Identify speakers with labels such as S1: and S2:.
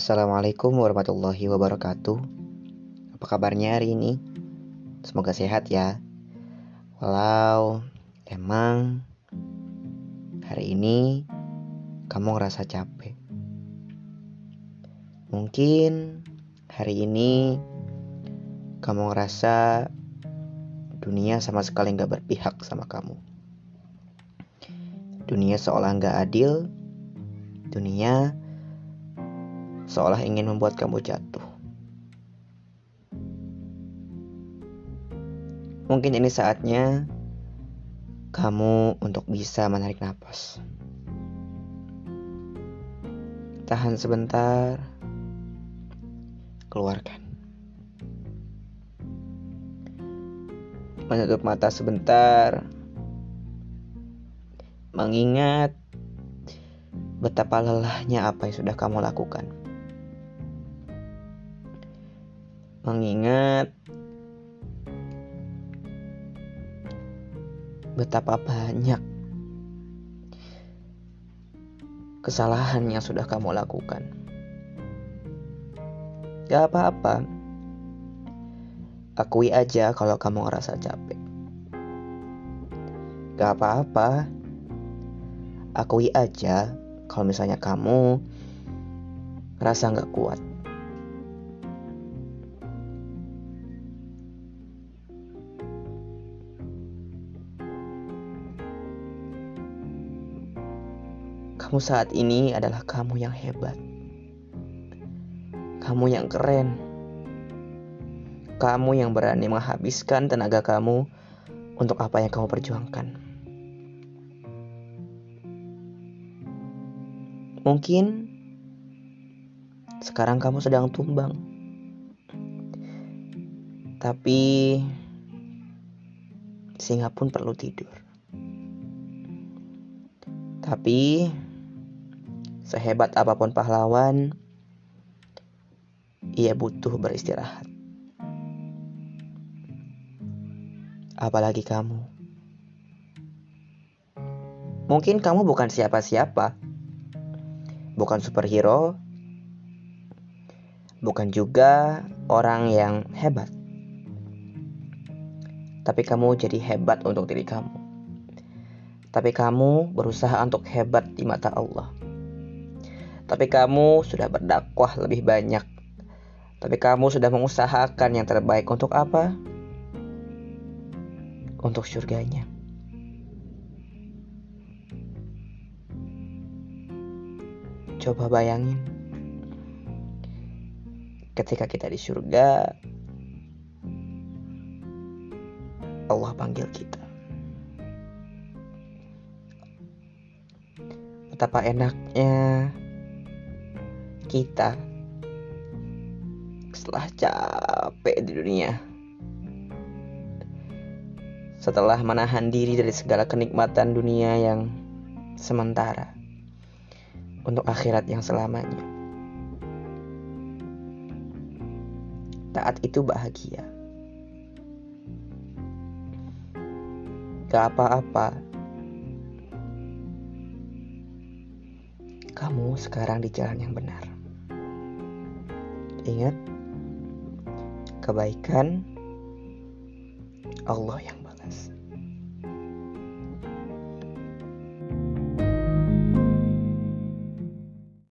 S1: Assalamualaikum warahmatullahi wabarakatuh. Apa kabarnya hari ini? Semoga sehat ya. Walau emang hari ini kamu ngerasa capek. Mungkin hari ini kamu ngerasa dunia sama sekali nggak berpihak sama kamu. Dunia seolah nggak adil. Dunia seolah ingin membuat kamu jatuh. Mungkin ini saatnya kamu untuk bisa menarik nafas. Tahan sebentar, keluarkan. Menutup mata sebentar, mengingat betapa lelahnya apa yang sudah kamu lakukan. Mengingat betapa banyak kesalahan yang sudah kamu lakukan. Gak apa-apa. Akui aja kalau kamu ngerasa capek. Gak apa-apa. Akui aja kalau misalnya kamu ngerasa gak kuat. Kamu saat ini adalah kamu yang hebat. Kamu yang keren. Kamu yang berani menghabiskan tenaga kamu untuk apa yang kamu perjuangkan. Mungkin sekarang kamu sedang tumbang. Tapi singa pun perlu tidur. Tapi Sehebat apa pun pahlawan, ia butuh beristirahat. Apalagi kamu. Mungkin kamu bukan siapa-siapa. Bukan superhero. Bukan juga orang yang hebat. Tapi kamu jadi hebat untuk diri kamu. Tapi kamu berusaha untuk hebat di mata Allah. Tapi kamu sudah berdakwah lebih banyak. Tapi kamu sudah mengusahakan yang terbaik untuk apa? Untuk surganya. Coba bayangin ketika kita di surga Allah panggil kita. Betapa enaknya kita. Setelah capek di dunia. Setelah menahan diri dari segala kenikmatan dunia yang sementara untuk akhirat yang selamanya. Taat itu bahagia. Gak apa-apa kamu sekarang di jalan yang benar. Ingat, kebaikan Allah yang